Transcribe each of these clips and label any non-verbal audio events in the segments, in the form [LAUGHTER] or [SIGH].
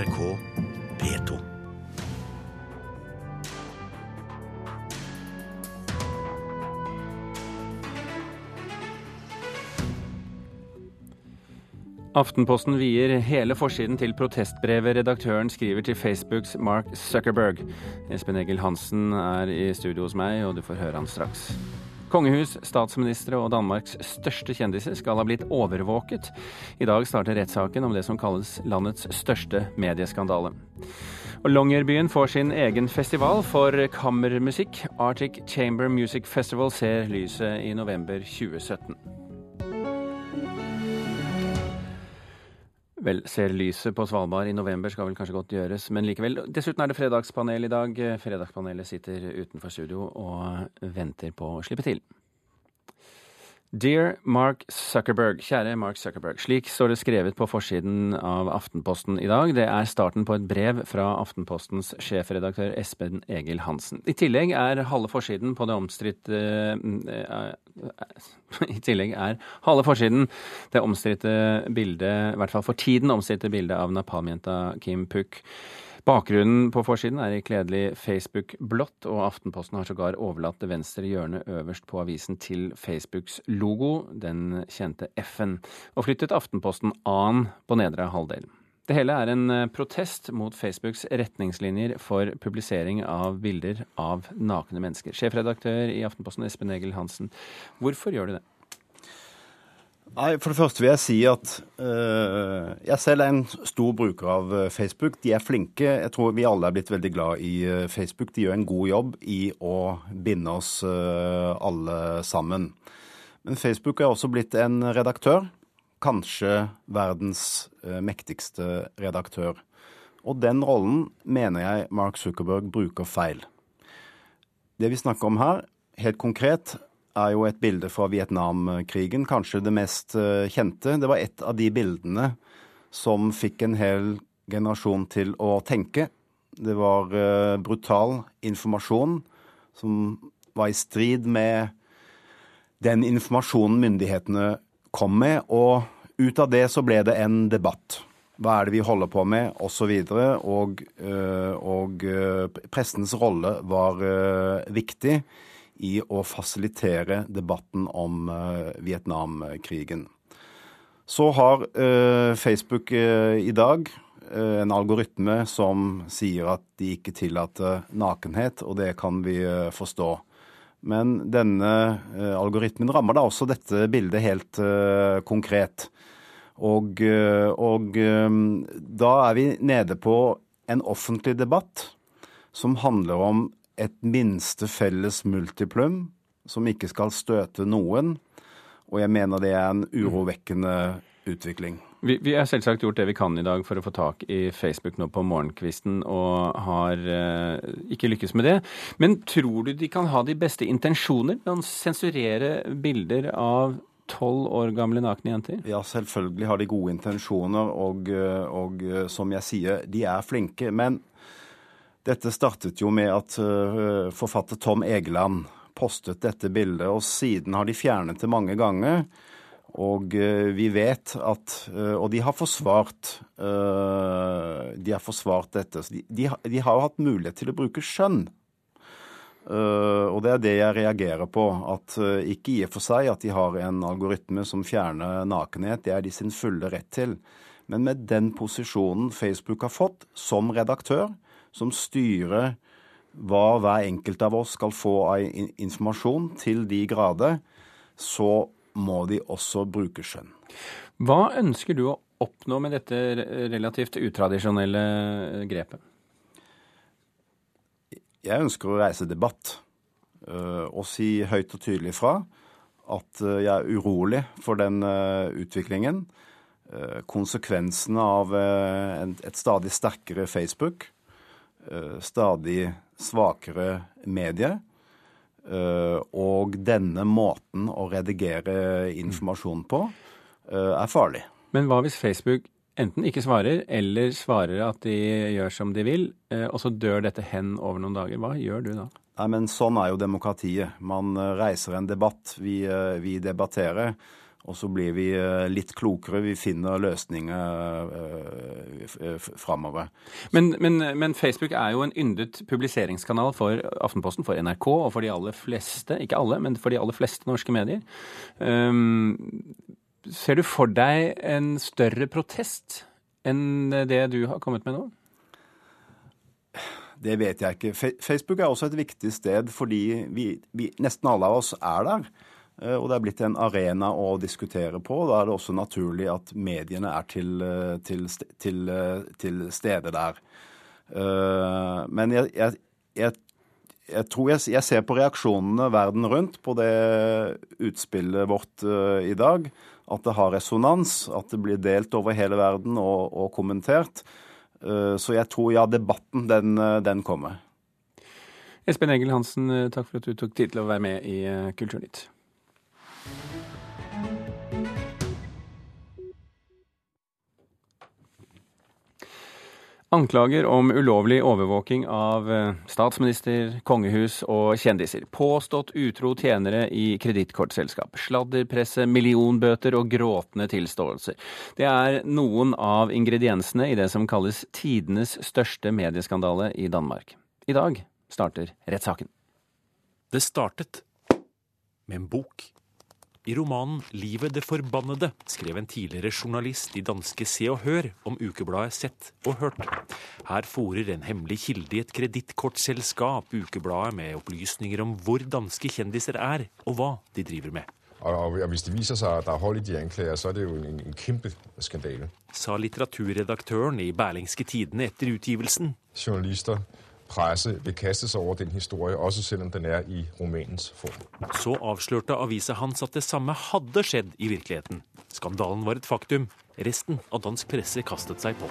NRK P2. Aftenposten vier hele forsiden til protestbrevet redaktøren skriver til Facebooks Mark Zuckerberg. Espen Egil Hansen er i studio hos meg, og du får høre han straks. Kongehus, statsministre og Danmarks største kjendiser skal ha blitt overvåket. I dag starter rettssaken om det som kalles landets største medieskandale. Og Longyearbyen får sin egen festival for kammermusikk. Arctic Chamber Music Festival ser lyset i november 2017. Vel, ser lyset på Svalbard i november skal vel kanskje godt gjøres, men likevel. Dessuten er det fredagspanel i dag. Fredagspanelet sitter utenfor studio og venter på å slippe til. Dear Mark Zuckerberg, kjære Mark Zuckerberg. Slik står det skrevet på forsiden av Aftenposten i dag. Det er starten på et brev fra Aftenpostens sjefredaktør Espen Egil Hansen. I tillegg er halve forsiden på det omstridte I tillegg er halve forsiden det omstridte bildet, i hvert fall for tiden omstridte bildet av napalmjenta Kim Puk. Bakgrunnen på forsiden er i kledelig Facebook-blått, og Aftenposten har sågar overlatt det venstre hjørnet øverst på avisen til Facebooks logo, den kjente F-en, og flyttet Aftenposten A-en på nedre halvdel. Det hele er en protest mot Facebooks retningslinjer for publisering av bilder av nakne mennesker. Sjefredaktør i Aftenposten Espen Egil Hansen, hvorfor gjør du det? Nei, For det første vil jeg si at uh, jeg selv er en stor bruker av Facebook. De er flinke. Jeg tror vi alle er blitt veldig glad i Facebook. De gjør en god jobb i å binde oss uh, alle sammen. Men Facebook er også blitt en redaktør. Kanskje verdens uh, mektigste redaktør. Og den rollen mener jeg Mark Zuckerberg bruker feil. Det vi snakker om her, helt konkret, er jo et bilde fra Vietnamkrigen, kanskje det mest kjente. Det var et av de bildene som fikk en hel generasjon til å tenke. Det var brutal informasjon som var i strid med den informasjonen myndighetene kom med, og ut av det så ble det en debatt. Hva er det vi holder på med, osv. Og, og, og pressens rolle var viktig i å fasilitere debatten om Vietnamkrigen. Så har Facebook i dag en algoritme som sier at de ikke tillater nakenhet, og det kan vi forstå. Men denne algoritmen rammer da også dette bildet helt konkret. Og, og da er vi nede på en offentlig debatt som handler om et minste felles multiplum som ikke skal støte noen. Og jeg mener det er en urovekkende utvikling. Vi, vi har selvsagt gjort det vi kan i dag for å få tak i Facebook nå på morgenkvisten, og har eh, ikke lykkes med det. Men tror du de kan ha de beste intensjoner å sensurere bilder av tolv år gamle nakne jenter? Ja, selvfølgelig har de gode intensjoner, og, og som jeg sier, de er flinke. Men dette startet jo med at forfatter Tom Egeland postet dette bildet, og siden har de fjernet det mange ganger. Og vi vet at Og de har forsvart De har forsvart dette. De, de, de har jo hatt mulighet til å bruke skjønn. Og det er det jeg reagerer på. At ikke i og for seg at de har en algoritme som fjerner nakenhet, det er de sin fulle rett til. Men med den posisjonen Facebook har fått som redaktør, som styrer hva hver enkelt av oss skal få av informasjon til de grader, så må de også bruke skjønn. Hva ønsker du å oppnå med dette relativt utradisjonelle grepet? Jeg ønsker å reise debatt og si høyt og tydelig fra at jeg er urolig for den utviklingen. Konsekvensene av et stadig sterkere Facebook, stadig svakere medier. og denne måten å redigere informasjon på er farlig. Men hva hvis Facebook enten ikke svarer, eller svarer at de gjør som de vil, og så dør dette hen over noen dager. Hva gjør du da? Nei, men Sånn er jo demokratiet. Man reiser en debatt. Vi, vi debatterer. Og så blir vi eh, litt klokere. Vi finner løsninger uh, framover. Men, men, men, Facebook er jo en yndet publiseringskanal for Aftenposten, for NRK og for de aller fleste, ikke alle, men for de aller fleste norske medier. Um, ser du for deg en større protest enn det du har kommet med nå? Det vet jeg ikke. Facebook er også et viktig sted fordi vi, vi, nesten alle av oss er der. Eh, og det er blitt en arena å diskutere på. Da er det også naturlig at mediene er til, eh, til, til, eh, til stede der. Men jeg, jeg, jeg, jeg tror jeg, ser på reaksjonene verden rundt på det utspillet vårt i dag. At det har resonans, at det blir delt over hele verden og, og kommentert. Så jeg tror ja, debatten, den, den kommer. Espen Egil Hansen, takk for at du tok tid til å være med i Kulturnytt. Anklager om ulovlig overvåking av eh, statsminister, kongehus og kjendiser. Påstått utro tjenere i kredittkortselskap. Sladderpresse, millionbøter og gråtende tilståelser. Det er noen av ingrediensene i det som kalles tidenes største medieskandale i Danmark. I dag starter rettssaken. Det startet med en bok i romanen 'Livet det forbannede' skrev en tidligere journalist i danske Se og Hør om ukebladet Sett og Hørt. Her fòrer en hemmelig kilde i et kredittkortselskap ukebladet med opplysninger om hvor danske kjendiser er, og hva de driver med. Og, Hvis det viser seg at det er hold i de anklager, så er det jo en, en kjempe skandale. Sa litteraturredaktøren i Berlingske Tidende etter utgivelsen. Journalister presse vil kaste seg over den historien, også selv om den er i romanens form. Så avslørte avisa hans at det samme hadde skjedd i virkeligheten. Skandalen var et faktum. Resten av dansk presse kastet seg på.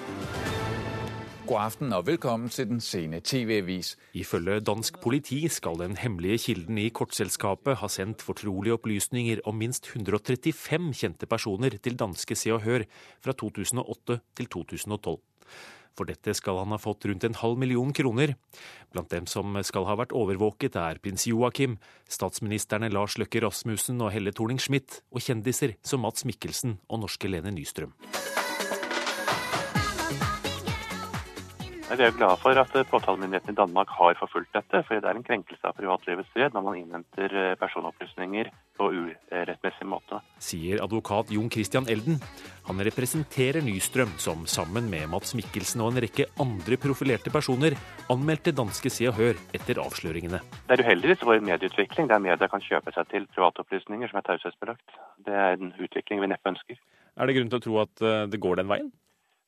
God aften og velkommen til den sene TV-avis. Ifølge dansk politi skal den hemmelige kilden i kortselskapet ha sendt fortrolige opplysninger om minst 135 kjente personer til danske Se og Hør fra 2008 til 2012. For dette skal han ha fått rundt en halv million kroner. Blant dem som skal ha vært overvåket, er prins Joakim, statsministrene Lars Løkke Rasmussen og Helle Thorning-Schmidt, og kjendiser som Mats Mikkelsen og norske Lene Nystrøm. Vi er glad for at eh, påtalemyndigheten i Danmark har forfulgt dette, for det er en krenkelse av privatlivets fred når man innhenter eh, personopplysninger på urettmessig måte. Sier advokat Jon Christian Elden. Han representerer Nystrøm, som sammen med Mats Mikkelsen og en rekke andre profilerte personer anmeldte danske Se og Hør etter avsløringene. Det er uheldigvis vår medieutvikling der media kan kjøpe seg til privatopplysninger som er taushetsbelagt. Det er en utvikling vi neppe ønsker. Er det grunn til å tro at eh, det går den veien?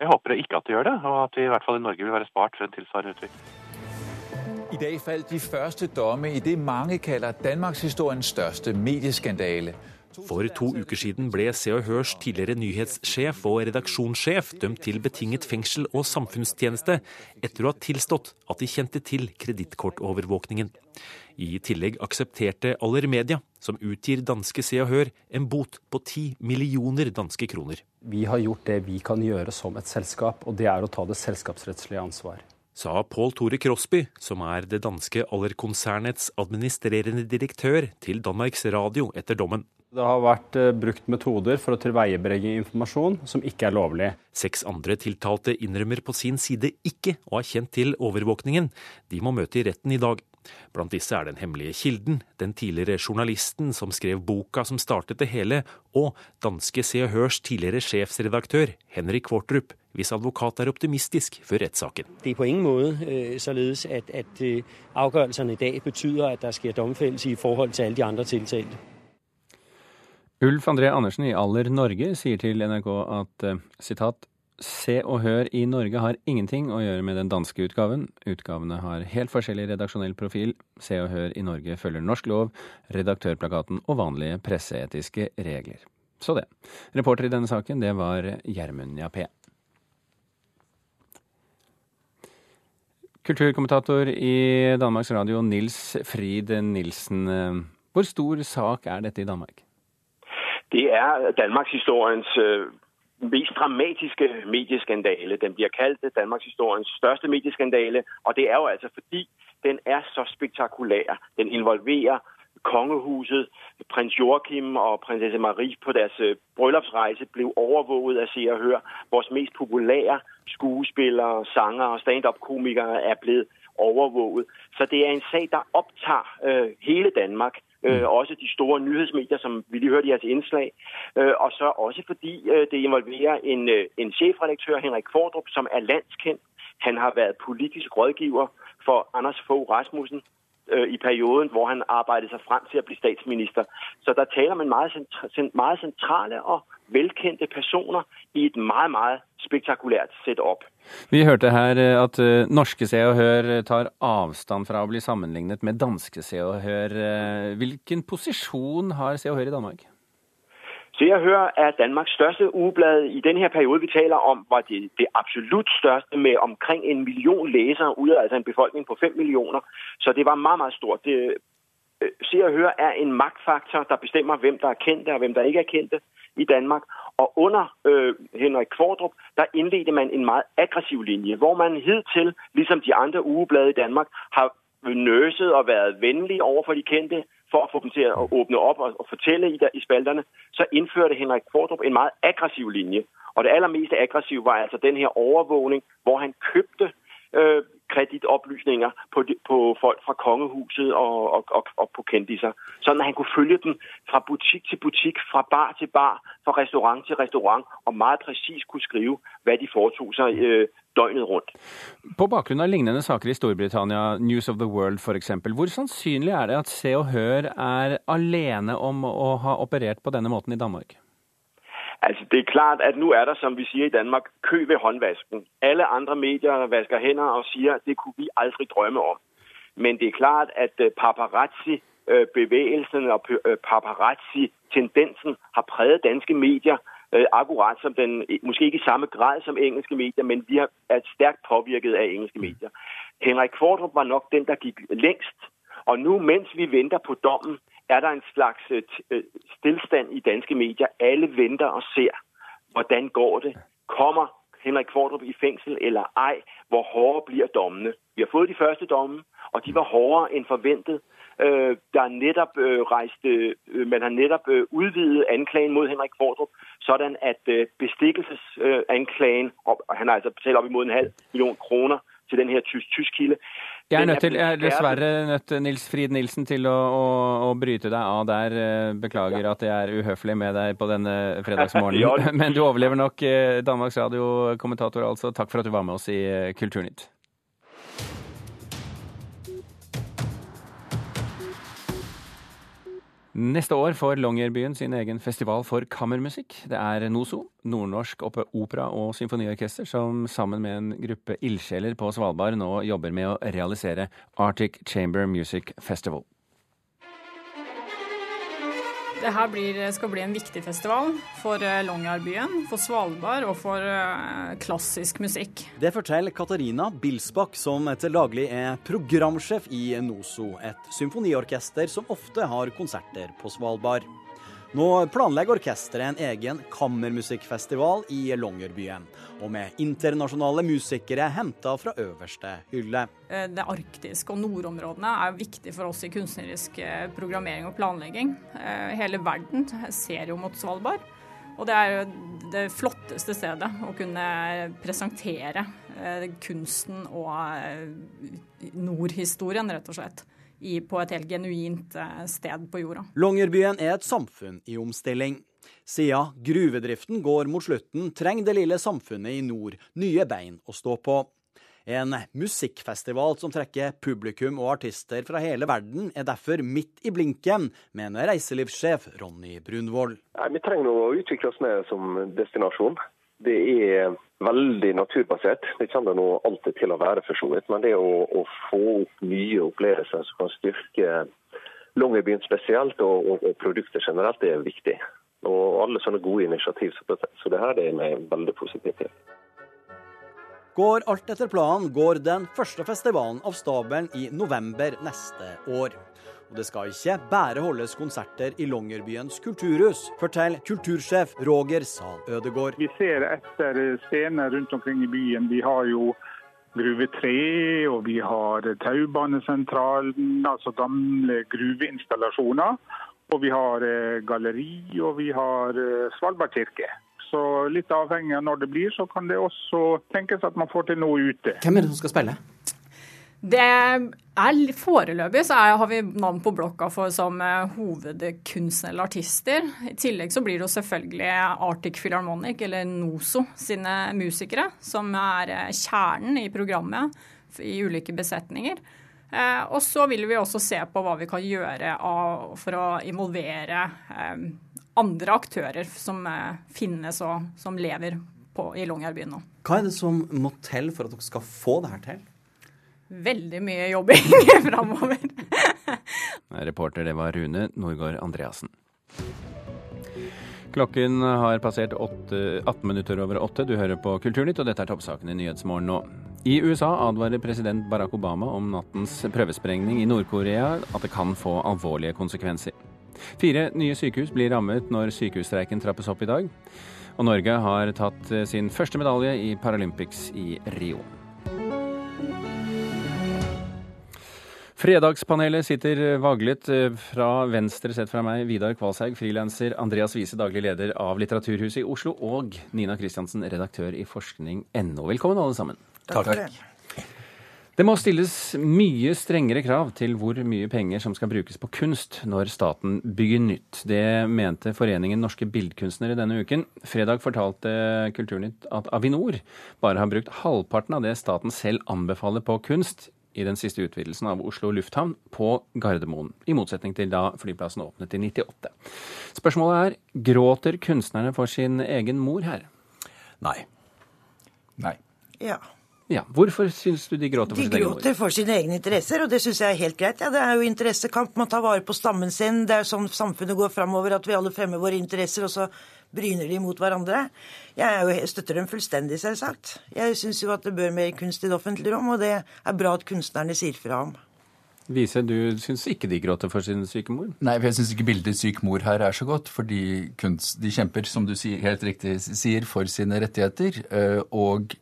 Jeg håper ikke at det gjør det, og at vi i hvert fall i Norge vil være spart for en tilsvarende utvikling. I dag falt de første domme i det mange kaller danmarkshistoriens største medieskandale. For to uker siden ble Se og Hørs tidligere nyhetssjef og redaksjonssjef dømt til betinget fengsel og samfunnstjeneste etter å ha tilstått at de kjente til kredittkortovervåkningen. I tillegg aksepterte Allermedia, som utgir danske Se og Hør, en bot på ti millioner danske kroner. Vi har gjort det vi kan gjøre som et selskap, og det er å ta det selskapsrettslige ansvar. Sa Pål Tore Krosby, som er det danske Aller-konsernets administrerende direktør til Danmarks Radio etter dommen. Det har vært eh, brukt metoder for å tilveiebringe informasjon som ikke er lovlig. Seks andre tiltalte innrømmer på sin side ikke å ha kjent til overvåkningen. De må møte i retten i dag. Blant disse er den hemmelige kilden, den tidligere journalisten som skrev boka som startet det hele, og danske Se og Hørs tidligere sjefsredaktør Henrik Kvortrup, hvis advokat er optimistisk før rettssaken. Det er på ingen måte øh, således at, at øh, avgjørelsene i dag betyr at det skjer domfellelse i forhold til alle de andre tiltalte. Ulf André Andersen i Aller Norge sier til NRK at øh, sitat, Se og Hør i Norge har ingenting å gjøre med den danske utgaven. Utgavene har helt forskjellig redaksjonell profil. Se og Hør i Norge følger norsk lov, redaktørplakaten og vanlige presseetiske regler. Så det. Reporter i denne saken, det var Gjermund Jappé. Kulturkommentator i Danmarks Radio, Nils Frid Nilsen. Hvor stor sak er dette i Danmark? Det er danmarkshistoriens mest dramatiske medieskandale. Den blir kalt danmarkshistoriens største medieskandale, og det er jo altså fordi den er så spektakulær. Den involverer kongehuset, prins Joachim og prinsesse Marie på deres øh, bryllupsrejse blev overvåget af Se og Hør. Vores mest populære skuespillere, sanger og stand-up-komikere er blevet overvåget. Så det er en sag, der optager øh, hele Danmark. Øh, også de store nyhedsmedier, som vi lige hørte i jeres indslag. Øh, og så også fordi øh, det involverer en, øh, en chefredaktør, Henrik Fordrup, som er landskendt. Han har været politisk rådgiver for Anders Fogh Rasmussen i perioden, hvor han arbeidet seg frem til å bli statsminister. Så der taler man meget, meget sentrale og velkendte personer i et meget, meget spektakulært setup. Vi hørte her eh, at eh, norske Se og Hør tar avstand fra å bli sammenlignet med danske Se og Hør. Hvilken posisjon har Se og Hør i Danmark? Se og Hør er Danmarks største ugeblad. I den her periode, vi taler om, var det det absolutt største med omkring en million læsere ut av altså en befolkning på fem millioner. Så det var meget, meget stort. Det, øh, Se og Hør er en magtfaktor, der bestemmer, hvem der er kendte og hvem der ikke er kendte i Danmark. Og under øh, Henrik Kvordrup, der innledte man en meget aggressiv linje, hvor man hidtil, ligesom de andre ugeblade i Danmark, har nøset og været vennlig overfor de kendte, for at få dem til at åpne op og, og fortælle i, der, i spalterne, så indførte Henrik Fordrup en meget aggressiv linje. Og det allermest aggressive var altså den her overvågning, hvor han købte øh, kreditoplysninger på, de, på folk fra kongehuset og, og, og, og på kendiser. Sådan at han kunne følge dem fra butik til butik, fra bar til bar, fra restaurant til restaurant, og meget præcis kunne skrive, hvad de foretog sig øh, døgnet rundt. På bakgrunn av lignende saker i Storbritannia, News of the World f.eks., hvor sannsynlig er det at Se og Hør er alene om å ha operert på denne måten i Danmark? Altså, det er klart, at nå er det, som vi sier i Danmark, kø ved håndvasken. Alle andre medier vasker hender og sier det kunne vi aldri drømme om. Men det er klart, at øh, paparazzi-bevægelsen og øh, paparazzi-tendensen har præget danske medier, øh, akkurat som den, måske ikke i samme grad som engelske medier, men vi er stærkt påvirket av engelske medier. Henrik Kvordrup var nok den, der gikk lengst. Og nå mens vi venter på dommen, er der en slags øh, øh, stillstand i danske medier. Alle venter og ser, hvordan går det? Kommer Henrik Kvordrup i fengsel eller ej? Hvor hårde blir dommene? Vi har fået de første domme, og de var hårdere end forventet. Øh, der er netop øh, øh, man har netop utvidet anklagen mot Henrik Kvordrup, sådan at bestikkelsesanklagen, han har altså betalt op imod en halv million kroner til den her tysk, tysk kilde. Jeg er, nødt til, jeg er dessverre nødt, Nils Frid Nilsen, til å, å, å bryte deg av der. Eh, Beklager at jeg er uhøflig med deg på denne [LAUGHS] fredagsmorgenen. [LAUGHS] Men du overlever nok, eh, Danmarks Radio-kommentator altså. Takk for at du var med oss i eh, Kulturnytt. Neste år får Longyearbyen sin egen festival for kammermusikk. Det er NOSO, Nordnorsk Opera- og Symfoniorkester, som sammen med en gruppe ildsjeler på Svalbard nå jobber med å realisere Arctic Chamber Music Festival. Det her skal bli en viktig festival for eh, Longyearbyen, for Svalbard og for eh, klassisk musikk. Det forteller Katarina Bilsbakk, som til daglig er programsjef i NOSO, et symfoniorkester som ofte har konserter på Svalbard. Nå planlegger orkesteret en egen kammermusikkfestival i Longyearbyen, og med internasjonale musikere henta fra øverste hylle. Eh, Det arktiske og nordområdene er viktig for oss i kunstnerisk eh, programmering og planlegging. Eh, Hele verden ser jo mot Svalbard. Og det er jo det flotteste stedet å kunne presentere kunsten og nordhistorien, rett og slett, i, på et helt genuint eh, sted på jorda. Longyearbyen er et samfunn i omstilling. Siden gruvedriften går mot slutten, trenger det lille samfunnet i nord nye bein å stå på. En musikkfestival som trekker publikum og artister fra hele verden, er derfor midt i blinken, mener reiselivssjef Ronny Brunvoll. Vi trenger å utvikle oss mer som destinasjon. Det er veldig naturbasert. Det kommer det nå alltid til å være, for så vidt. Men det å, å få opp nye opplevelser som kan styrke Longyearbyen spesielt, og, og, og produkter generelt, det er viktig. Og alle sånne gode initiativ så, så det her det er jeg veldig positiv til. Går alt etter planen, går den første festivalen av stabelen i november neste år. Og det skal ikke bare holdes konserter i Longyearbyens kulturhus, forteller kultursjef Roger Sahl Ødegård. Vi ser etter scener rundt omkring i byen. Vi har jo Gruve 3, og vi har Taubanesentralen, altså gamle gruveinstallasjoner. Og vi har eh, galleri, og vi har eh, Svalbard kirke. Så litt avhengig av når det blir, så kan det også tenkes at man får til noe ute. Hvem er det som skal spille? Det er Foreløpig så er, har vi navn på blokka for som eh, hovedkunstnere eller artister. I tillegg så blir det jo selvfølgelig Arctic Philharmonic, eller NOSO, sine musikere, som er eh, kjernen i programmet i ulike besetninger. Eh, og så vil vi også se på hva vi kan gjøre av, for å involvere eh, andre aktører som eh, finnes og som lever på, i Longyearbyen nå. Hva er det som må til for at dere skal få det her til? Veldig mye jobbing [LAUGHS] framover. [LAUGHS] Reporter det var Rune Norgård Andreassen. Klokken har passert 8, 18 minutter over åtte. Du hører på Kulturnytt, og dette er toppsakene i Nyhetsmorgen nå. I USA advarer president Barack Obama om nattens prøvesprengning i Nord-Korea at det kan få alvorlige konsekvenser. Fire nye sykehus blir rammet når sykehusstreiken trappes opp i dag. Og Norge har tatt sin første medalje i Paralympics i Rio. Fredagspanelet sitter vaglet fra venstre sett fra meg, Vidar Kvalshaug, frilanser, Andreas Wiese, daglig leder av Litteraturhuset i Oslo, og Nina Kristiansen, redaktør i forskning.no. Velkommen alle sammen. Takk. Takk. Det må stilles mye strengere krav til hvor mye penger som skal brukes på kunst når staten bygger nytt. Det mente Foreningen norske bildkunstnere denne uken. Fredag fortalte Kulturnytt at Avinor bare har brukt halvparten av det staten selv anbefaler på kunst i den siste utvidelsen av Oslo lufthavn på Gardermoen, i motsetning til da flyplassen åpnet i 98. Spørsmålet er gråter kunstnerne for sin egen mor her? Nei. Nei. Ja. Ja, Hvorfor syns du de gråter for de sin egen mor? De gråter for sine egne interesser, og det syns jeg er helt greit. Ja, det er jo interessekamp. Man tar vare på stammen sin. Det er jo sånn samfunnet går framover, at vi alle fremmer våre interesser, og så bryner de mot hverandre. Jeg, jo, jeg støtter dem fullstendig, selvsagt. Jeg syns jo at det bør mer kunst i det offentlige rom, og det er bra at kunstnerne sier fra om. Vise, du syns ikke de gråter for sin syke mor? Nei, for jeg syns ikke bildet syk mor her er så godt. Fordi kunst, de kjemper, som du helt riktig sier, for sine rettigheter. Og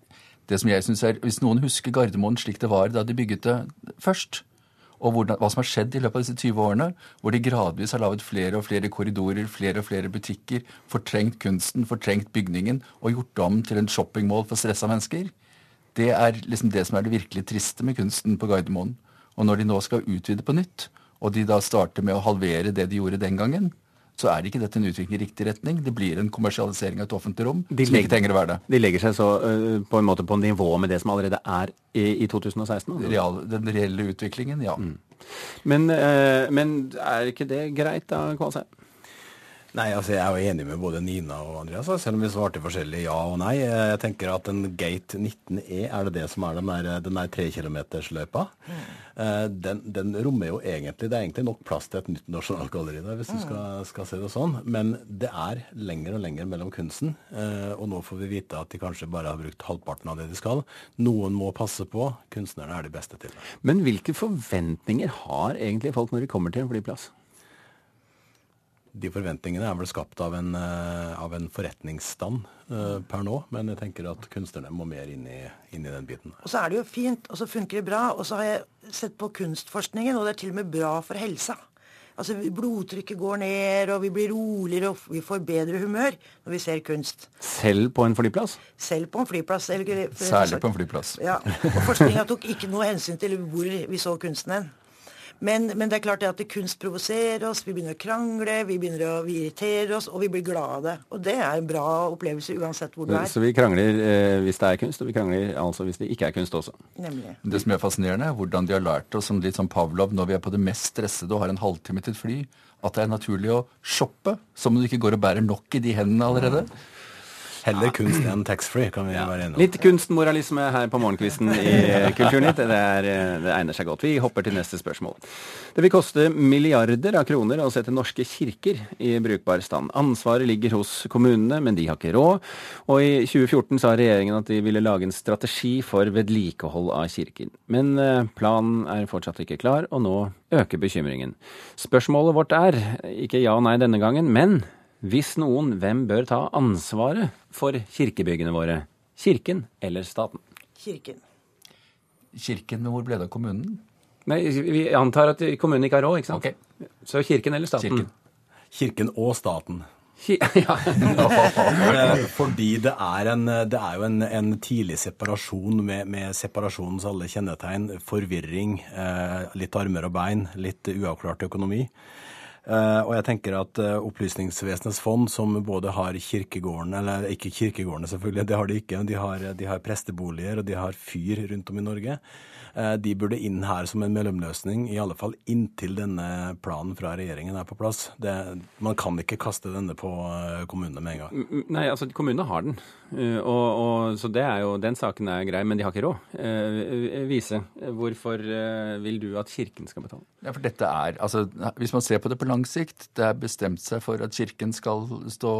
det som jeg synes er, Hvis noen husker Gardermoen slik det var da de bygget det først, og hvordan, hva som har skjedd i løpet av disse 20 årene, hvor de gradvis har laget flere og flere korridorer, flere og flere butikker, fortrengt kunsten, fortrengt bygningen og gjort om til en shoppingmål for stressa mennesker, det er liksom det som er det virkelig triste med kunsten på Gardermoen. Og når de nå skal utvide på nytt, og de da starter med å halvere det de gjorde den gangen, så er ikke dette en utvikling i riktig retning. Det blir en kommersialisering av et offentlig rom de som ikke trenger å være det. De legger seg så uh, på en måte på nivå med det som allerede er i, i 2016? Altså. Real, den reelle utviklingen, ja. Mm. Men, uh, men, er ikke det greit da, Kvalsheim? Nei, altså Jeg er jo enig med både Nina og Andreas, selv om vi svarte forskjellig ja og nei. Jeg tenker at en Gate 19E, er det det som er den der, den der? Mm. Den, den, rommer jo egentlig Det er egentlig nok plass til et nytt nasjonalgalleri der, hvis mm. du skal, skal, se det sånn. Men det er lenger og lenger mellom kunsten. Og nå får vi vite at de kanskje bare har brukt halvparten av det de skal. Noen må passe på. Kunstnerne er de beste til det. Men hvilke forventninger har egentlig folk når de kommer til en flyplass? De forventningene er vel skapt av en, av en forretningsstand uh, per nå, men jeg tenker at kunstnerne må mer inn i, inn i, den biten. Og så er det jo fint, og så funker det bra. Og så har jeg sett på kunstforskningen, og det er til og med bra for helsa. Altså Blodtrykket går ned, og vi blir roligere, og vi får bedre humør når vi ser kunst. Selv på en flyplass? Selv på en flyplass. Eller, Særlig på en flyplass. Ja, og Forskninga tok ikke noe hensyn til hvor vi så kunsten hen. Men, men, det er klart at kunst provoserer oss, vi begynner å krangle, vi begynner å vi irritere oss, og vi blir glade. Og det er en bra opplevelse uansett hvor du er. Så vi krangler eh, hvis det er kunst, og vi krangler altså hvis det ikke er kunst også. Nemlig. Det som er fascinerende, er hvordan de har lært oss som litt som Pavlov når vi er på det mest stressede og har en halvtime til et fly, at det er naturlig å shoppe, som om du ikke går og bærer nok i de hendene allerede. Mm. Heller kunst enn taxfree, kan vi ja. være enige om. Litt kunstmoralisme her på morgenkvisten i [LAUGHS] Kulturnytt. Det, er, det, egner seg godt. Vi hopper til neste spørsmål. Det vil koste milliarder av kroner å sette norske kirker i brukbar stand. Ansvaret ligger hos kommunene, men de har ikke råd. Og i 2014 sa regjeringen at de ville lage en strategi for vedlikehold av kirken. Men eh, planen er fortsatt ikke klar, og nå øker bekymringen. Spørsmålet vårt er, ikke ja og nei denne gangen, men hvis noen, hvem bør ta ansvaret for kirkebyggene våre? Kirken eller staten? Kirken. kirken, men hvor ble det av kommunen? Nei, Vi antar at kommunen ikke har råd, ikke sant? Så kirken eller staten? Kirken. Kirken og staten. [LAUGHS] ja. Eh, Fordi det er, en, det er jo en, en tidlig separasjon med, med separasjonens alle kjennetegn. Forvirring, eh, litt armer og bein, litt uavklart økonomi. Eh, og jeg tenker at eh, Opplysningsvesenets fond, som både har kirkegården, eller ikke kirkegårdene selvfølgelig, det har de ikke, men de har, de har presteboliger og de har fyr rundt om i Norge. Eh, De burde inn her som en mellomløsning, i alle fall inntil denne planen fra regjeringen er på plass. Det, man kan ikke kaste denne på eh, kommunene med en gang. Nei, altså kommunene har den. Uh, Og, og, så det er jo, den saken er grei, men de har ikke råd. Uh, Vise, hvorfor vil du at kirken skal betale? Ja, for dette er, altså, Hvis man ser på det på lang sikt, det er bestemt seg for at kirken skal stå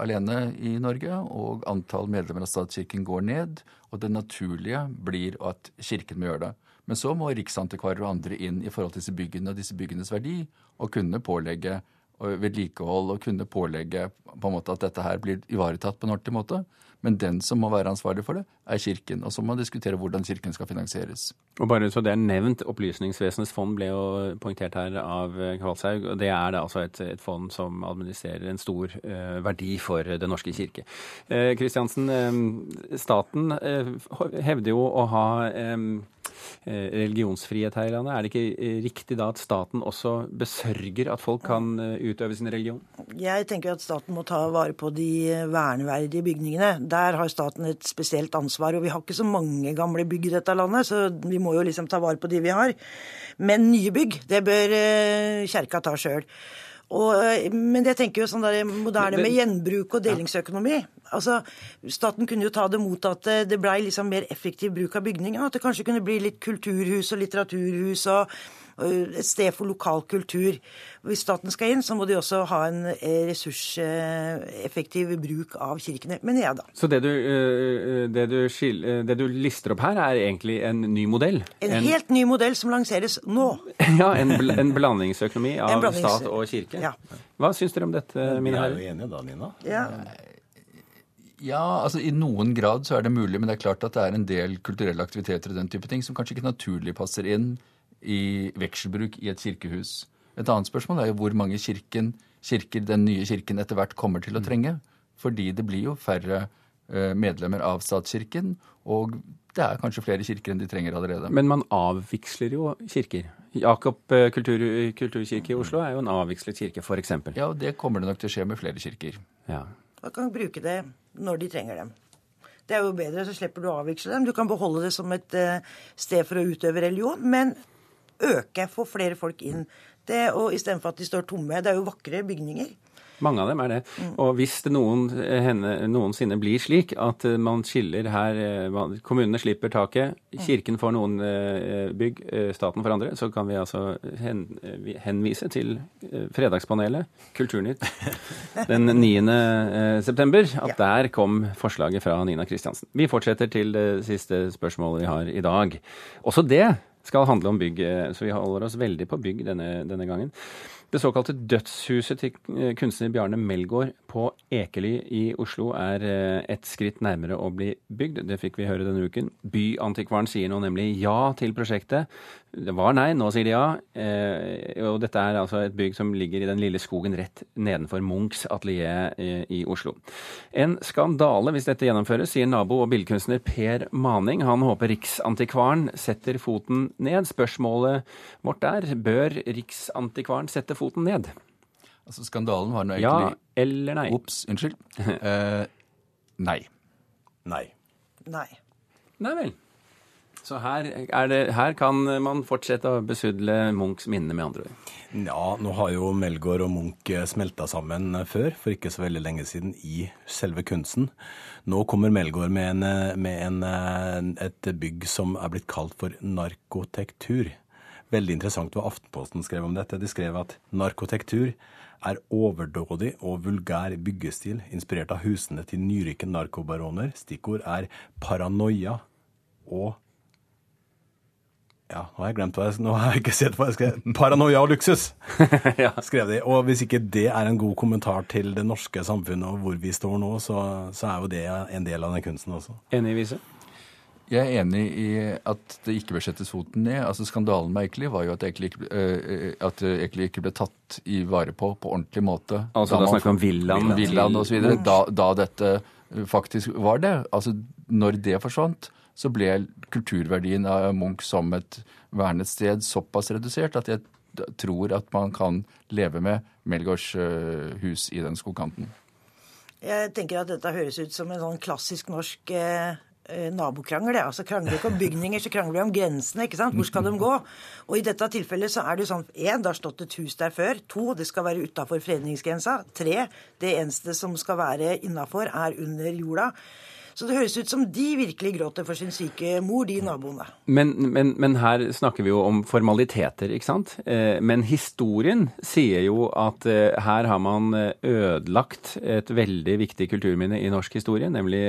alene i Norge, og antall medlemmer av statskirken går ned, og det naturlige blir at kirken må gjøre det. Men så må riksantikvarer og andre inn i forhold til disse byggene og disse byggenes verdi, og kunne pålegge vedlikehold og kunne pålegge på en måte at dette her blir ivaretatt på en ordentlig måte. Men den som må være ansvarlig for det, er Kirken. Og så må man diskutere hvordan Kirken skal finansieres. Og bare så det er nevnt, Opplysningsvesenets fond ble jo poengtert her av eh, Kvalshaug. og Det er da altså et, et fond som administrerer en stor eh, verdi for Den norske kirke. Eh, Kristiansen, eh, staten eh, hevder jo å ha eh, religionsfrihet her i landet. Er det ikke eh, riktig da at staten også besørger at folk kan eh, utøve sin religion? Jeg tenker at staten må ta vare på de verneverdige bygningene. Der har staten et spesielt ansvar. Og vi har ikke så mange gamle bygg i dette landet, så vi må jo liksom ta vare på de vi har. Men nye bygg, det bør eh, kjerka ta sjøl. Men jeg tenker jo sånn der moderne med gjenbruk og delingsøkonomi. Altså, Staten kunne jo ta det mot at det- det blei liksom mer effektiv bruk av bygninger. At det kanskje kunne bli litt kulturhus og litteraturhus og og et sted for lokal kultur. Hvis staten skal inn, så må de også ha en eh, ressurseffektiv bruk av kirkene, mener jeg da. Så det du, eh, det, du skil, eh, det du lister opp her, er egentlig en ny modell? En, helt ny modell som lanseres nå. [LAUGHS] Ja, en, bl en blandingsøkonomi av En blandings- stat og kirke. Ja. Hva syns dere om dette, mine Vi er jo enige da, Nina. Ja. Ja, altså I noen grad så er det mulig, men det er klart at det er en del kulturelle aktiviteter og den type ting som kanskje ikke naturlig passer inn i vekselbruk i et kirkehus. Et annet spørsmål er jo hvor mange kirken, kirker den nye kirken etter hvert kommer til å trenge. Fordi det blir jo færre eh, medlemmer av statskirken, og det er kanskje flere kirker enn de trenger allerede. Men man avviksler jo kirker. Jakob eh, kultur, kulturkirke i Oslo er jo en avvikslet kirke, f.eks. Ja, og det kommer det nok til å skje med flere kirker. Ja. Man kan bruke det når de trenger dem. Det er jo bedre, så slipper du å avviksle dem. Du kan beholde det som et eh, sted for å utøve religion, men øke, få flere folk inn. Det, og Istedenfor at de står tomme. Det er jo vakre bygninger. Mange av dem er det. Og hvis det noen, henne, noensinne blir slik at eh, man skiller her eh, Kommunene slipper taket, kirken får noen eh, bygg, staten for andre, så kan vi altså hen, henvise til Fredagspanelet, Kulturnytt, [LAUGHS] den 9. eh, september. At der kom forslaget fra Nina Kristiansen. Vi fortsetter til det siste spørsmålet vi har i dag. Også det skal handle om bygg, eh, så vi holder oss veldig på bygg denne, denne gangen. Det såkalte dødshuset til eh, kunstner Bjarne Melgaard på Ekely i Oslo er eh, et skritt nærmere å bli bygd. Det fikk vi høre denne uken. Byantikvaren sier nå nemlig ja til prosjektet. Det var nei, nå sier de ja. Eh, Og dette er altså et bygg som ligger i den lille skogen rett nedenfor Munchs atelier i, i Oslo. En skandale hvis dette gjennomføres, sier nabo og billedkunstner Per Maning. Han håper Riksantikvaren setter foten ned. Spørsmålet vårt er bør Riksantikvaren sette foten ned? Altså Skandalen var nå Ja eller nei? Ops, unnskyld. [LAUGHS] Eh, nei. Nei. Nei. Nei vel. Så her, er det, her kan man fortsette å besudle Munchs minne, med andre ord. Ja, nå har jo Melgaard og Munch smelta sammen før, for ikke så veldig lenge siden, i selve kunsten. Nå kommer Melgaard med, en, med en, et bygg som er blitt kalt for narkotektur. Veldig interessant hva Aftenposten skrev om dette. De skrev at narkotektur er overdådig og vulgær byggestil, inspirert av husene til nyrike narkobaroner. Stikkord er paranoia og ja, nå har jeg glemt hva jeg, nå har jeg ikke sett hva jeg skrev. Paranoia og luksus, [LAUGHS] skrev de. Og hvis ikke det er en god kommentar til det norske samfunnet og hvor vi står nå, så, så er jo det en del av den kunsten også. Enig, i Vise? Jeg er enig i at det ikke bør settes foten ned. Altså Skandalen med Ekeli var jo at Ekeli ikke, uh, ikke ble tatt i vare på på ordentlig måte. Altså da, da snakker vi om villaen? Villaen osv. Da, da dette faktisk var det. Altså Når det forsvant, så ble kulturverdien av Munch som et vernet sted såpass redusert at jeg tror at man kan leve med Melgaards hus i den skogkanten. Jeg tenker at dette høres ut som en sånn klassisk norsk eh, nabokrangel. Ja. Altså Krangler vi ikke om bygninger, så krangler vi om grensene. ikke sant? Hvor skal de gå? Og i dette tilfellet så er det jo sånn én, det har stått et hus der før. To, det skal være utafor fredningsgrensa. Tre, det eneste som skal være innafor, er under jorda. Så det høres ut som de virkelig gråter for sin syke mor, de naboene. Men, men, men her snakker vi jo om formaliteter, ikke sant? Eh, men historien sier jo at eh, her har man eh, ødelagt et veldig viktig kulturminne i norsk historie, nemlig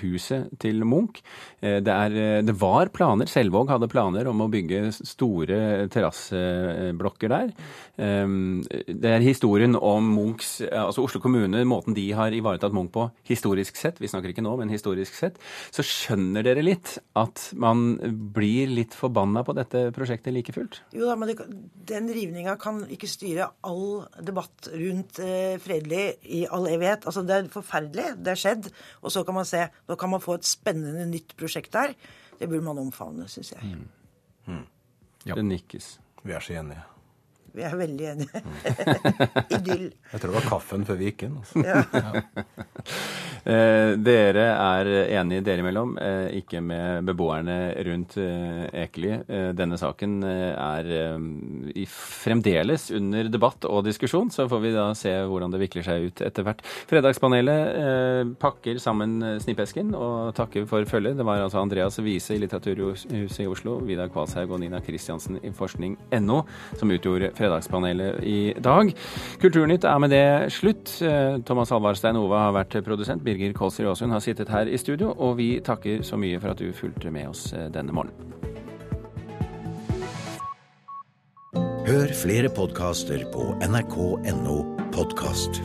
huset til Munch. Det, er, det var planer, Selvåg hadde planer om å bygge store terrasseblokker der. Det er historien om Munchs Altså Oslo kommune, måten de har ivaretatt Munch på historisk sett, vi snakker ikke nå, men historisk sett, så skjønner dere litt at man blir litt forbanna på dette prosjektet like fullt? Jo da, men det, den rivninga kan ikke styre all debatt rundt eh, fredelig i all evighet. Altså, det er forferdelig, det har skjedd. Og så kan man se Nå kan man få et spennende nytt prosjekt der. Det burde man omfavne, syns jeg. Mm. Mm. Ja. Det nikkes. Vi er så enige. Vi er veldig enige. [LAUGHS] Idyll. Jeg tror det var kaffen før vi gikk inn. Altså. Ja. Eh, dere er enige dere imellom, eh, ikke med beboerne rundt eh, Ekely. Eh, denne saken eh, er eh, fremdeles under debatt og diskusjon, så får vi da se hvordan det vikler seg ut etter hvert. Fredagspanelet pakker sammen snippesken og takker for følget. Det var altså Andreas Wiese i Litteraturhuset i Oslo, Vidar Kvalshaug og Nina Kristiansen i forskning.no som utgjorde Fredagspanelet i dag. Kulturnytt er med det slutt. Thomas Alvarstein Ove har vært produsent. Birger Kolsrud Aasund har sittet her i studio. Og vi takker så mye for at du fulgte med oss eh, denne morgenen. Hør flere podkaster på nrk.no podkast.